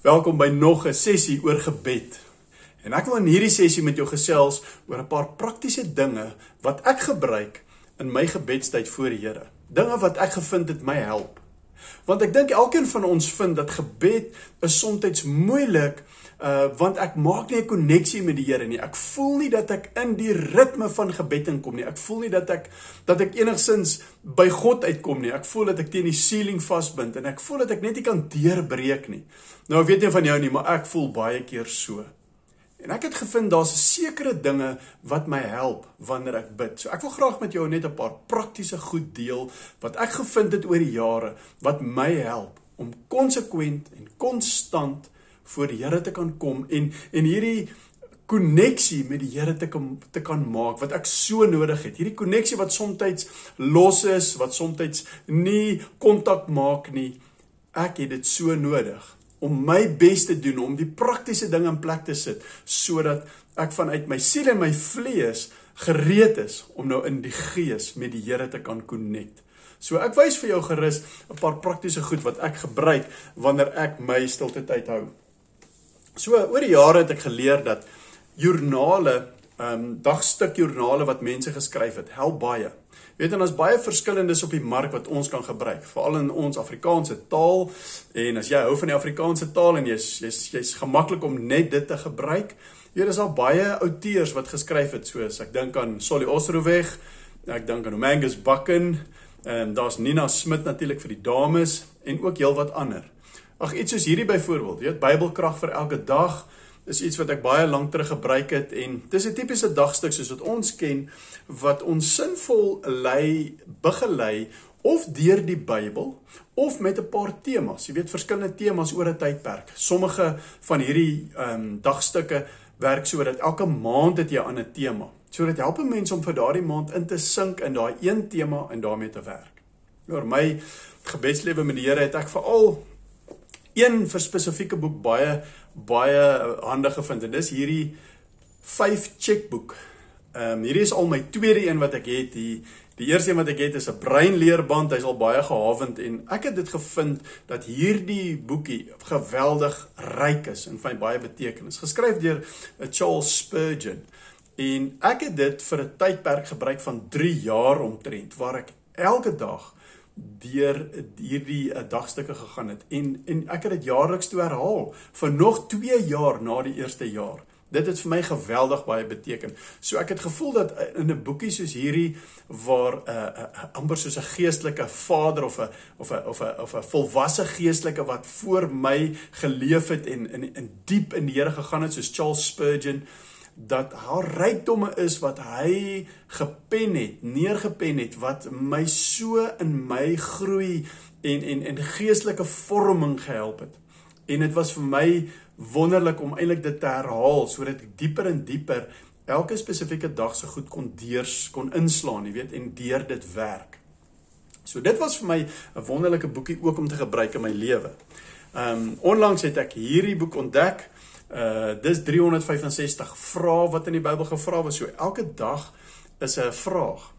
Welkom by nog 'n sessie oor gebed. En ek wil in hierdie sessie met jou gesels oor 'n paar praktiese dinge wat ek gebruik in my gebedstyd voor die Here. Dinge wat ek gevind het my help. Want ek dink elkeen van ons vind dat gebed is soms moeilik uh want ek maak nie 'n koneksie met die Here nie. Ek voel nie dat ek in die ritme van gebed inkom nie. Ek voel nie dat ek dat ek enigsins by God uitkom nie. Ek voel dat ek teen die ceiling vasbind en ek voel dat ek net nie kan deurbreek nie. Nou ek weet nie van jou nie, maar ek voel baie keer so. En ek het gevind daar's sekere dinge wat my help wanneer ek bid. So ek wil graag met jou net 'n paar praktiese goed deel wat ek gevind het oor die jare wat my help om konsekwent en konstant voor die Here te kan kom en en hierdie koneksie met die Here te kan te kan maak wat ek so nodig het. Hierdie koneksie wat soms los is, wat soms nie kontak maak nie. Ek het dit so nodig om my bes te doen om die praktiese dinge in plek te sit sodat ek vanuit my siel en my vlees gereed is om nou in die gees met die Here te kan connect. So ek wys vir jou gerus 'n paar praktiese goed wat ek gebruik wanneer ek my stilte tyd hou. So oor die jare het ek geleer dat joernale, ehm um, dagstukjoernale wat mense geskryf het, help baie. Weet en ons baie verskillendes op die mark wat ons kan gebruik, veral in ons Afrikaanse taal. En as jy hou van die Afrikaanse taal en jy's jy's jy's gemaklik om net dit te gebruik, hier is al baie outeurs wat geskryf het soos ek dink aan Solly Osroweg, ek dink aan Omangus Bakken, en daar's Nina Smit natuurlik vir die dames en ook heelwat ander. Ag iets soos hierdie byvoorbeeld, weet Bybelkrag vir elke dag is iets wat ek baie lank terug gebruik het en dis 'n tipiese dagstuk soos wat ons ken wat ons sinvol lei begelei of deur die Bybel of met 'n paar temas. Jy weet verskillende temas oor 'n tydperk. Sommige van hierdie ehm um, dagstukke werk sodat elke maand het jy 'n tema. So dit help mense om vir daardie maand in te sink in daai een tema en daarmee te werk. Oor my gebedslewe met die Here het ek veral een vir spesifieke boek baie baie handig gevind en dis hierdie 5 checkboek. Ehm um, hierdie is al my tweede een wat ek het. Die die eerste een wat ek het is 'n breinleerband. Hy's al baie gehawend en ek het dit gevind dat hierdie boekie geweldig ryk is en van baie betekenis. Geskryf deur eh, Charles Spurgeon. En ek het dit vir 'n tydperk gebruik van 3 jaar omtrent waar ek elke dag deur hierdie uh, dagstukke gegaan het en en ek het dit jaarliks toe herhaal vir nog 2 jaar na die eerste jaar. Dit het vir my geweldig baie beteken. So ek het gevoel dat uh, in 'n boekie soos hierdie waar 'n uh, uh, uh, amper soos 'n geestelike vader of 'n of 'n of 'n of 'n volwasse geestelike wat voor my geleef het en in in diep in die Here gegaan het soos Charles Spurgeon dat haar rykdomme is wat hy gepen het, neergepen het wat my so in my groei en en en geestelike vorming gehelp het. En dit was vir my wonderlik om eintlik dit te herhaal sodat ek dieper en dieper elke spesifieke dag se goed kon deurs kon inslaan, jy weet, en deur dit werk. So dit was vir my 'n wonderlike boekie ook om te gebruik in my lewe. Um, onlangs het ek hierdie boek ontdek. Uh dis 365 vrae wat in die Bybel gevra word. So elke dag is 'n vraag.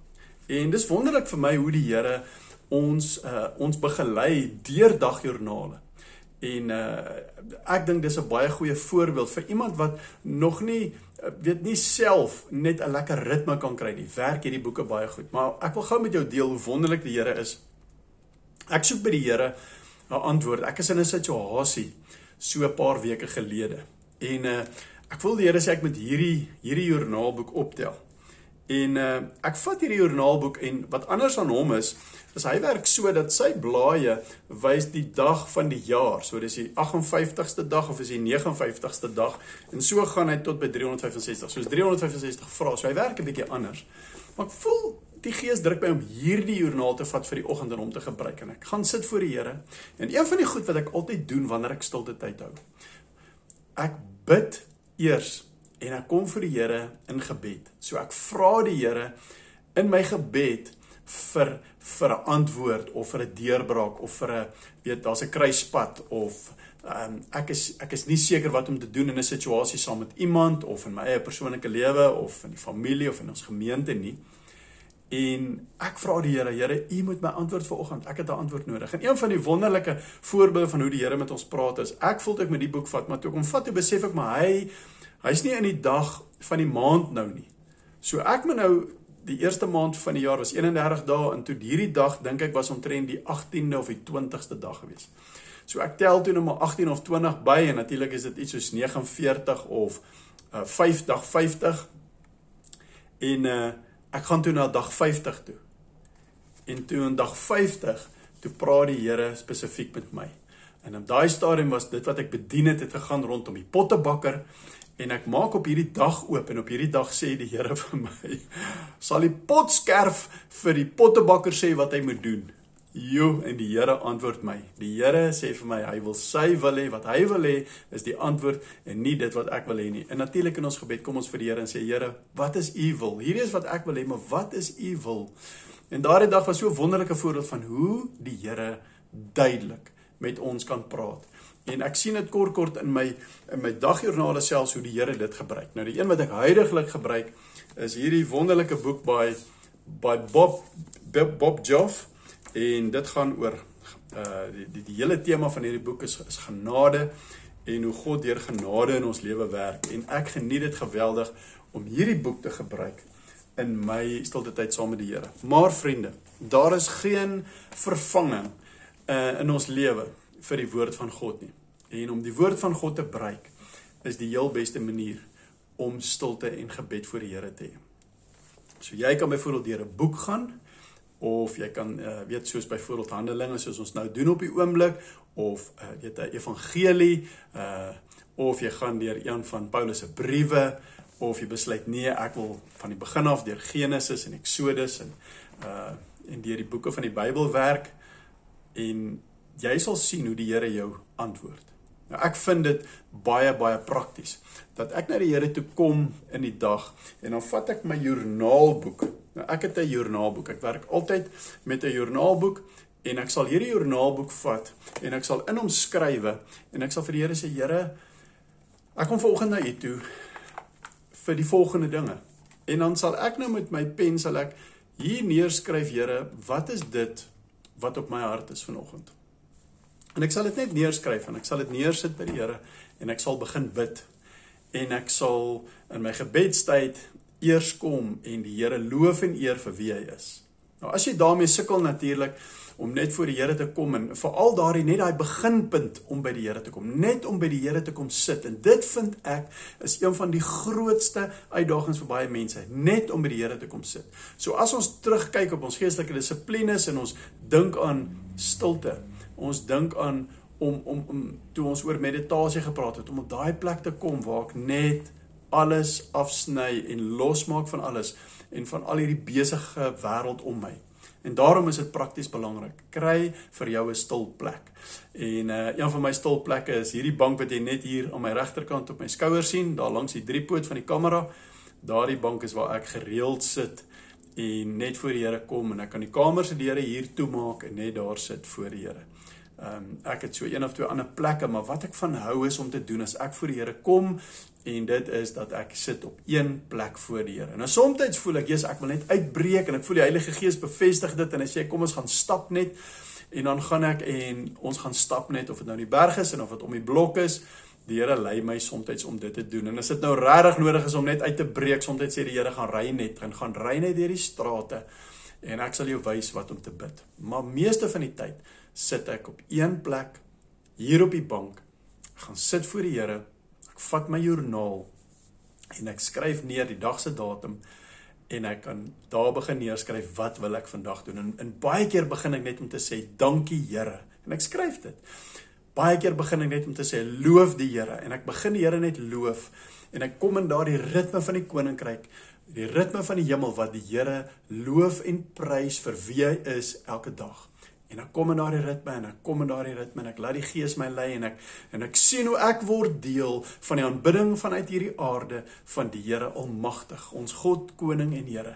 En dis wonderlik vir my hoe die Here ons uh ons begelei deur dagjoernale. En uh ek dink dis 'n baie goeie voorbeeld vir iemand wat nog nie uh, weet nie self net 'n lekker ritme kan kry nie. Werk hierdie boeke baie goed. Maar ek wil gou met jou deel hoe wonderlik die Here is. Ek soek by die Here 'n antwoord. Ek is in 'n situasie so 'n paar weke gelede. En uh ek wil die Here sê ek moet hierdie hierdie joernaalboek optel. En uh ek vat hierdie joernaalboek en wat anders aan hom is, is hy werk so dat sy blaaie wys die dag van die jaar. So dis die 58ste dag of is die 59ste dag en so gaan hy tot by 365. So is 365 vrae. So hy werk 'n bietjie anders. Maar ek voel die Gees druk my om hierdie joernaal te vat vir die oggend en om te gebruik en ek gaan sit voor die Here. En een van die goed wat ek altyd doen wanneer ek stilte tyd hou. Ek bid eers en ek kom vir die Here in gebed. So ek vra die Here in my gebed vir vir 'n antwoord of vir 'n deurbraak of vir 'n weet daar's 'n kruispunt of um, ek is ek is nie seker wat om te doen in 'n situasie saam met iemand of in my eie persoonlike lewe of in die familie of in ons gemeente nie. En ek vra die Here, Here, U moet my antwoord vanoggend. Ek het 'n antwoord nodig. En een van die wonderlike voorbeelde van hoe die Here met ons praat is, ek voel ek met die boek vat, maar toe ek hom vat, toe besef ek maar hy hy's nie in die dag van die maand nou nie. So ek moet nou die eerste maand van die jaar was 31 dae en toe hierdie dag dink ek was omtrent die 18de of die 20ste dag gewees. So ek tel toe nou maar 18 of 20 by en natuurlik is dit iets soos 49 of uh 5 dag 50. En uh ek gaan toe na dag 50 toe. En toe in dag 50 toe praat die Here spesifiek met my. En op daai stadium was dit wat ek bedien het het gegaan rondom die pottebakker en ek maak op hierdie dag oop en op hierdie dag sê die Here vir my sal die potskerf vir die pottebakker sê wat hy moet doen. Jo en die Here antwoord my. Die Here sê vir my hy wil sy wil hê wat hy wil hê is die antwoord en nie dit wat ek wil hê nie. En natuurlik in ons gebed kom ons vir die Here en sê Here, wat is u wil? Hierdie is wat ek wil hê, maar wat is u wil? En daardie dag was so 'n wonderlike voorbeeld van hoe die Here duidelik met ons kan praat. En ek sien dit kort kort in my in my dagjoernale selfs hoe die Here dit gebruik. Nou die een wat ek heidaglik gebruik is hierdie wonderlike boek by by Bob Bob Joff En dit gaan oor uh die die, die hele tema van hierdie boek is is genade en hoe God deur genade in ons lewe werk en ek geniet dit geweldig om hierdie boek te gebruik in my stilte tyd saam met die Here. Maar vriende, daar is geen vervanging uh in ons lewe vir die woord van God nie. En om die woord van God te bereik is die heel beste manier om stilte en gebed voor die Here te hê. So jy kan byvoorbeeld deur 'n boek gaan of jy kan uh, weet soos byvoorbeeld Handelinge soos ons nou doen op die oomblik of uh, weet 'n evangelie uh of jy gaan deur een van Paulus se briewe of jy besluit nee ek wil van die begin af deur Genesis en Exodus en uh en deur die boeke van die Bybel werk en jy sal sien hoe die Here jou antwoord. Nou ek vind dit baie baie prakties dat ek na die Here toe kom in die dag en dan vat ek my joernaalboek Nou ek het 'n joernaalboek. Ek werk altyd met 'n joernaalboek en ek sal hierdie joernaalboek vat en ek sal in hom skrywe en ek sal vir die Here sê Here ek kom vanoggend na U toe vir die volgende dinge. En dan sal ek nou met my pen sal ek hier neerskryf Here, wat is dit wat op my hart is vanoggend? En ek sal dit net neerskryf en ek sal dit neersit by die Here en ek sal begin bid en ek sal in my gebedstyd eers kom en die Here loof en eer vir wie hy is. Nou as jy daarmee sukkel natuurlik om net voor die Here te kom en veral daardie net daai beginpunt om by die Here te kom, net om by die Here te kom sit en dit vind ek is een van die grootste uitdagings vir baie mense, net om by die Here te kom sit. So as ons terugkyk op ons geestelike dissiplines en ons dink aan stilte, ons dink aan om om om toe ons oor meditasie gepraat het om op daai plek te kom waar ek net alles afsny en losmaak van alles en van al hierdie besige wêreld om my. En daarom is dit prakties belangrik. Kry vir jou 'n stil plek. En uh een van my stil plekke is hierdie bank wat jy net hier aan my regterkant op my skouer sien, daar langs die driepoot van die kamera. Daardie bank is waar ek gereeld sit en net voor die Here kom en ek kan die kamer se deure hier toemaak en net daar sit voor die Here. Ehm um, ek het so een of twee ander plekke, maar wat ek van hou is om te doen as ek voor die Here kom en dit is dat ek sit op een plek voor die Here. Nou soms voel ek, Jesus, ek wil net uitbreek en ek voel die Heilige Gees bevestig dit en hy sê kom ons gaan stap net en dan gaan ek en ons gaan stap net of dit nou in die berg is en of dit om die blok is. Die Here lei my soms om dit te doen. En as dit nou regtig nodig is om net uit te breek, soms sê die Here gaan ry net en gaan ry net deur die strate en ek sal jou wys wat om te bid. Maar meeste van die tyd sit ek op een plek hier op die bank. Gaan sit voor die Here vat my joernaal en ek skryf neer die dag se datum en ek kan daar begin neerskryf wat wil ek vandag doen. En, en baie keer begin ek net om te sê dankie Here. En ek skryf dit. Baie keer begin ek net om te sê loof die Here. En ek begin die Here net loof en ek kom in daardie ritme van die koninkryk die ritme van die hemel wat die Here loof en prys vir wie hy is elke dag En ek kom in daardie ritme en ek kom in daardie ritme en ek laat die Gees my lei en ek en ek sien hoe ek word deel van die aanbidding vanuit hierdie aarde van die Here Almagtig, ons God, koning en Here.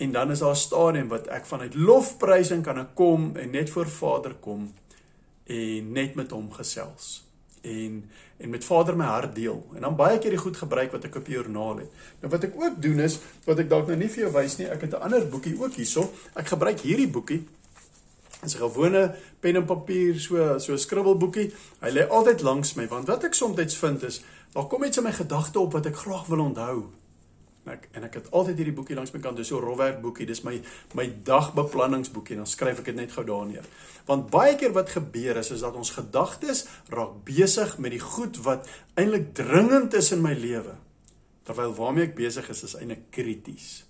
En dan is daar 'n stadium wat ek vanuit lofprysing kan ek kom en net voor Vader kom en net met hom gesels. en en met Vader my hart deel. En dan baie keer die goed gebruik wat ek op die joernaal het. Nou wat ek ook doen is wat ek dalk nou nie vir jou wys nie, ek het 'n ander boekie ook hierso. Ek gebruik hierdie boekie as 'n gewone pen en papier so so 'n skribbelboekie. Hy lê altyd langs my want wat ek soms vind is daar kom iets in my gedagte op wat ek graag wil onthou. En ek en ek het altyd hierdie boekie langs my kant, dis so 'n rofwerk boekie, dis my my dagbeplanningsboekie en dan skryf ek dit net gou daar neer. Want baie keer wat gebeur is is dat ons gedagtes raak besig met die goed wat eintlik dringend is in my lewe. Terwyl waarmee ek besig is is eintlik krities.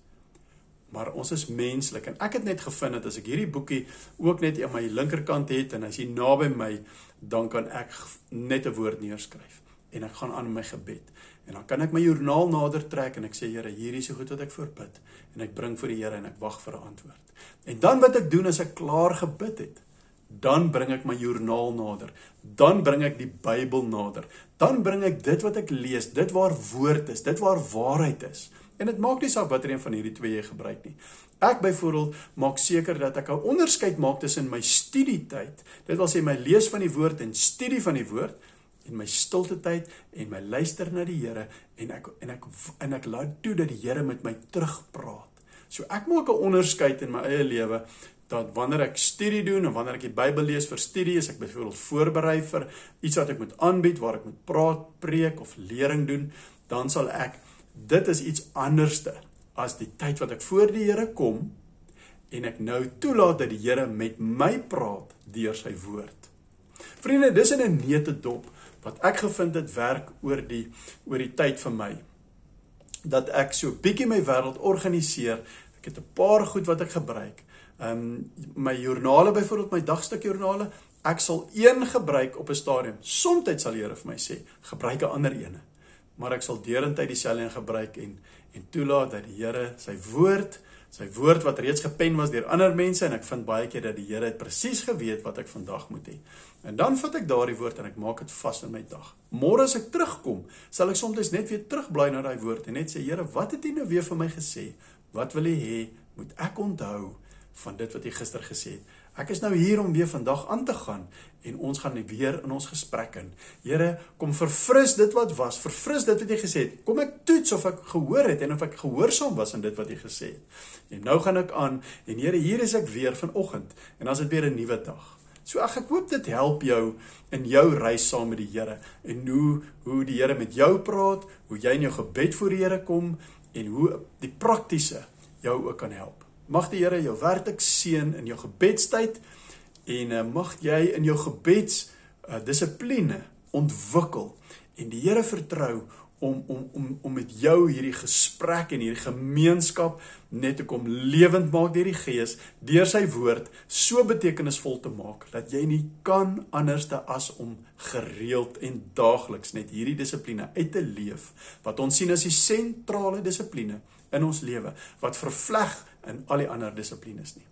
Maar ons is menslik en ek het net gevind dat as ek hierdie boekie ook net aan my linkerkant het en as hy naby my, dan kan ek net 'n woord neerskryf en ek gaan aan my gebed. En dan kan ek my joernaal nader trek en ek sê Here, hierdie is so goed wat ek voorbid en ek bring vir die Here en ek wag vir 'n antwoord. En dan wat ek doen as ek klaar gebid het, dan bring ek my joernaal nader. Dan bring ek die Bybel nader. Dan bring ek dit wat ek lees, dit waar woord is, dit waar waarheid is. En dit maak nie saak watter een van hierdie twee jy gebruik nie. Ek byvoorbeeld maak seker dat ek 'n onderskeid maak tussen my studietyd, dit wil sê my lees van die woord en studie van die woord en my stilte tyd en my luister na die Here en ek en ek en ek laat toe dat die Here met my terugpraat. So ek maak 'n onderskeid in my eie lewe dat wanneer ek studie doen en wanneer ek die Bybel lees vir studie, as ek byvoorbeeld voorberei vir iets wat ek moet aanbied waar ek moet praat, preek of lering doen, dan sal ek dit is iets anderste as die tyd wat ek voor die Here kom en ek nou toelaat dat die Here met my praat deur sy woord. Vriende, dis in 'n neete dop wat ek gevind het werk oor die oor die tyd vir my dat ek so bietjie my wêreld organiseer. Ek het 'n paar goed wat ek gebruik. Ehm um, my joernale byvoorbeeld my dagstukjoernale, ek sal een gebruik op 'n stadium. Somstyds sal die Here vir my sê, gebruik 'n ander ene. Maar ek sal deurentyd dieselfde een gebruik en en toelaat dat die Here sy woord sy woord wat reeds gepen was deur ander mense en ek vind baie keer dat die Here het presies geweet wat ek vandag moet hê. En dan vat ek daardie woord en ek maak dit vas in my dag. Môre as ek terugkom, sal ek soms net weer terugbly na daai woord en net sê Here, wat het U nou weer vir my gesê? Wat wil U hê moet ek onthou van dit wat U gister gesê het? Ek is nou hier om weer vandag aan te gaan en ons gaan weer in ons gesprek in. Here, kom verfris dit wat was, verfris dit wat jy gesê het. Kom ek toets of ek gehoor het en of ek gehoorsaam was aan dit wat jy gesê het. En nou gaan ek aan en Here, hier is ek weer vanoggend en dan is dit weer 'n nuwe dag. So ag ek hoop dit help jou in jou reis saam met die Here en hoe hoe die Here met jou praat, hoe jy in jou gebed voor die Here kom en hoe die praktiese jou ook kan help. Mag die Here jou werklik seën in jou gebedstyd en uh, mag jy in jou gebeds uh, dissipline ontwikkel en die Here vertrou om om om om met jou hierdie gesprek en hierdie gemeenskap net te kom lewend maak deur die Gees deur sy woord so betekenisvol te maak dat jy nie kan anderste as om gereeld en daagliks net hierdie dissipline uit te leef wat ons sien as die sentrale dissipline in ons lewe wat vervleg in al die ander dissiplines nie.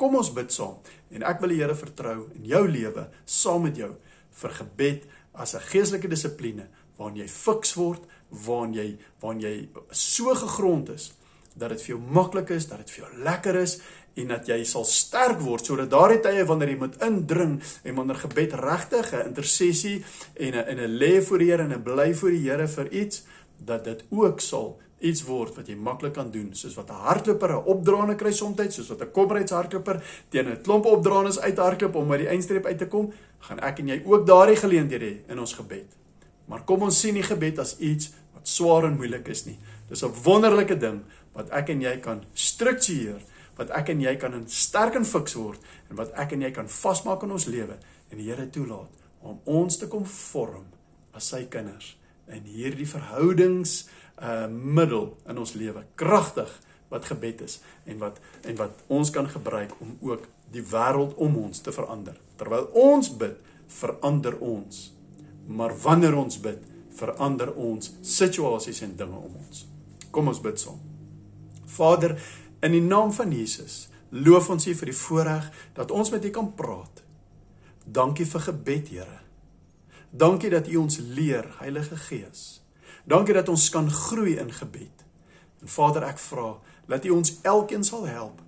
Kom ons bid saam en ek wil die Here vertrou in jou lewe saam met jou vir gebed as 'n geestelike dissipline waarin jy fiks word, waarin jy waarin jy so gegrond is dat dit vir jou maklik is, dat dit vir jou lekker is en dat jy sal sterk word sodat daardie tye wanneer jy moet indring en wanneer gebed regtig 'n intersessie en 'n en 'n lê voor die Here en 'n bly voor die Here vir iets dat dit ook sal iets word wat jy maklik kan doen, soos wat 'n hardloper 'n opdraande kry soms, soos wat 'n komreidshardloper teen 'n klomp opdraandes uithardloop om by die eindstreep uit te kom, gaan ek en jy ook daardie geleenthede hê in ons gebed. Maar kom ons sien die gebed as iets wat swaar en moeilik is nie. Dis 'n wonderlike ding wat ek en jy kan struktureer, wat ek en jy kan in sterk en fiks word en wat ek en jy kan vasmaak in ons lewe en die Here toelaat om ons te kom vorm as sy kinders in hierdie verhoudings uh, middel in ons lewe, kragtig wat gebed is en wat en wat ons kan gebruik om ook die wêreld om ons te verander. Terwyl ons bid, verander ons. Maar wanneer ons bid, verander ons situasies en dinge om ons. Kom ons bid saam. Vader, in die naam van Jesus, loof ons U vir die voorreg dat ons met U kan praat. Dankie vir gebed, Here. Dankie dat U ons leer, Heilige Gees. Dankie dat ons kan groei in gebed. En Vader, ek vra dat U ons elkeen sal help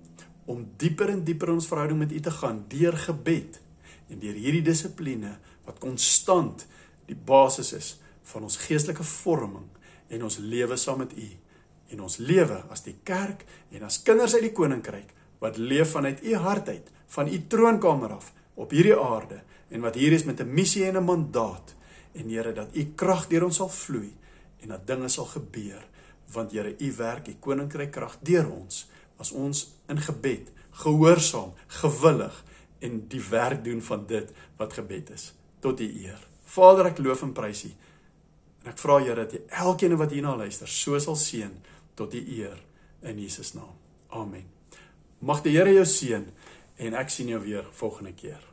om dieper en dieper in ons verhouding met U te gaan deur gebed en deur hierdie dissipline wat konstant die basis is van ons geestelike vorming en ons lewe saam met U en ons lewe as die kerk en as kinders uit die koninkryk wat leef vanuit U hart uit, van U troonkamer af op hierdie aarde en wat hier is met 'n missie en 'n mandaat. En Here dat U krag deur ons sal vloei en dat dinge sal gebeur want Here U werk U koninkryk krag deur ons as ons in gebed gehoorsaam gewillig en die werk doen van dit wat gebed is. Tot U eer Vader ek loof en prys U en ek vra Here dat U elkeen wat hierna luister so sal seën tot U eer in Jesus naam. Amen. Mag die Here jou seën en ek sien jou weer volgende keer.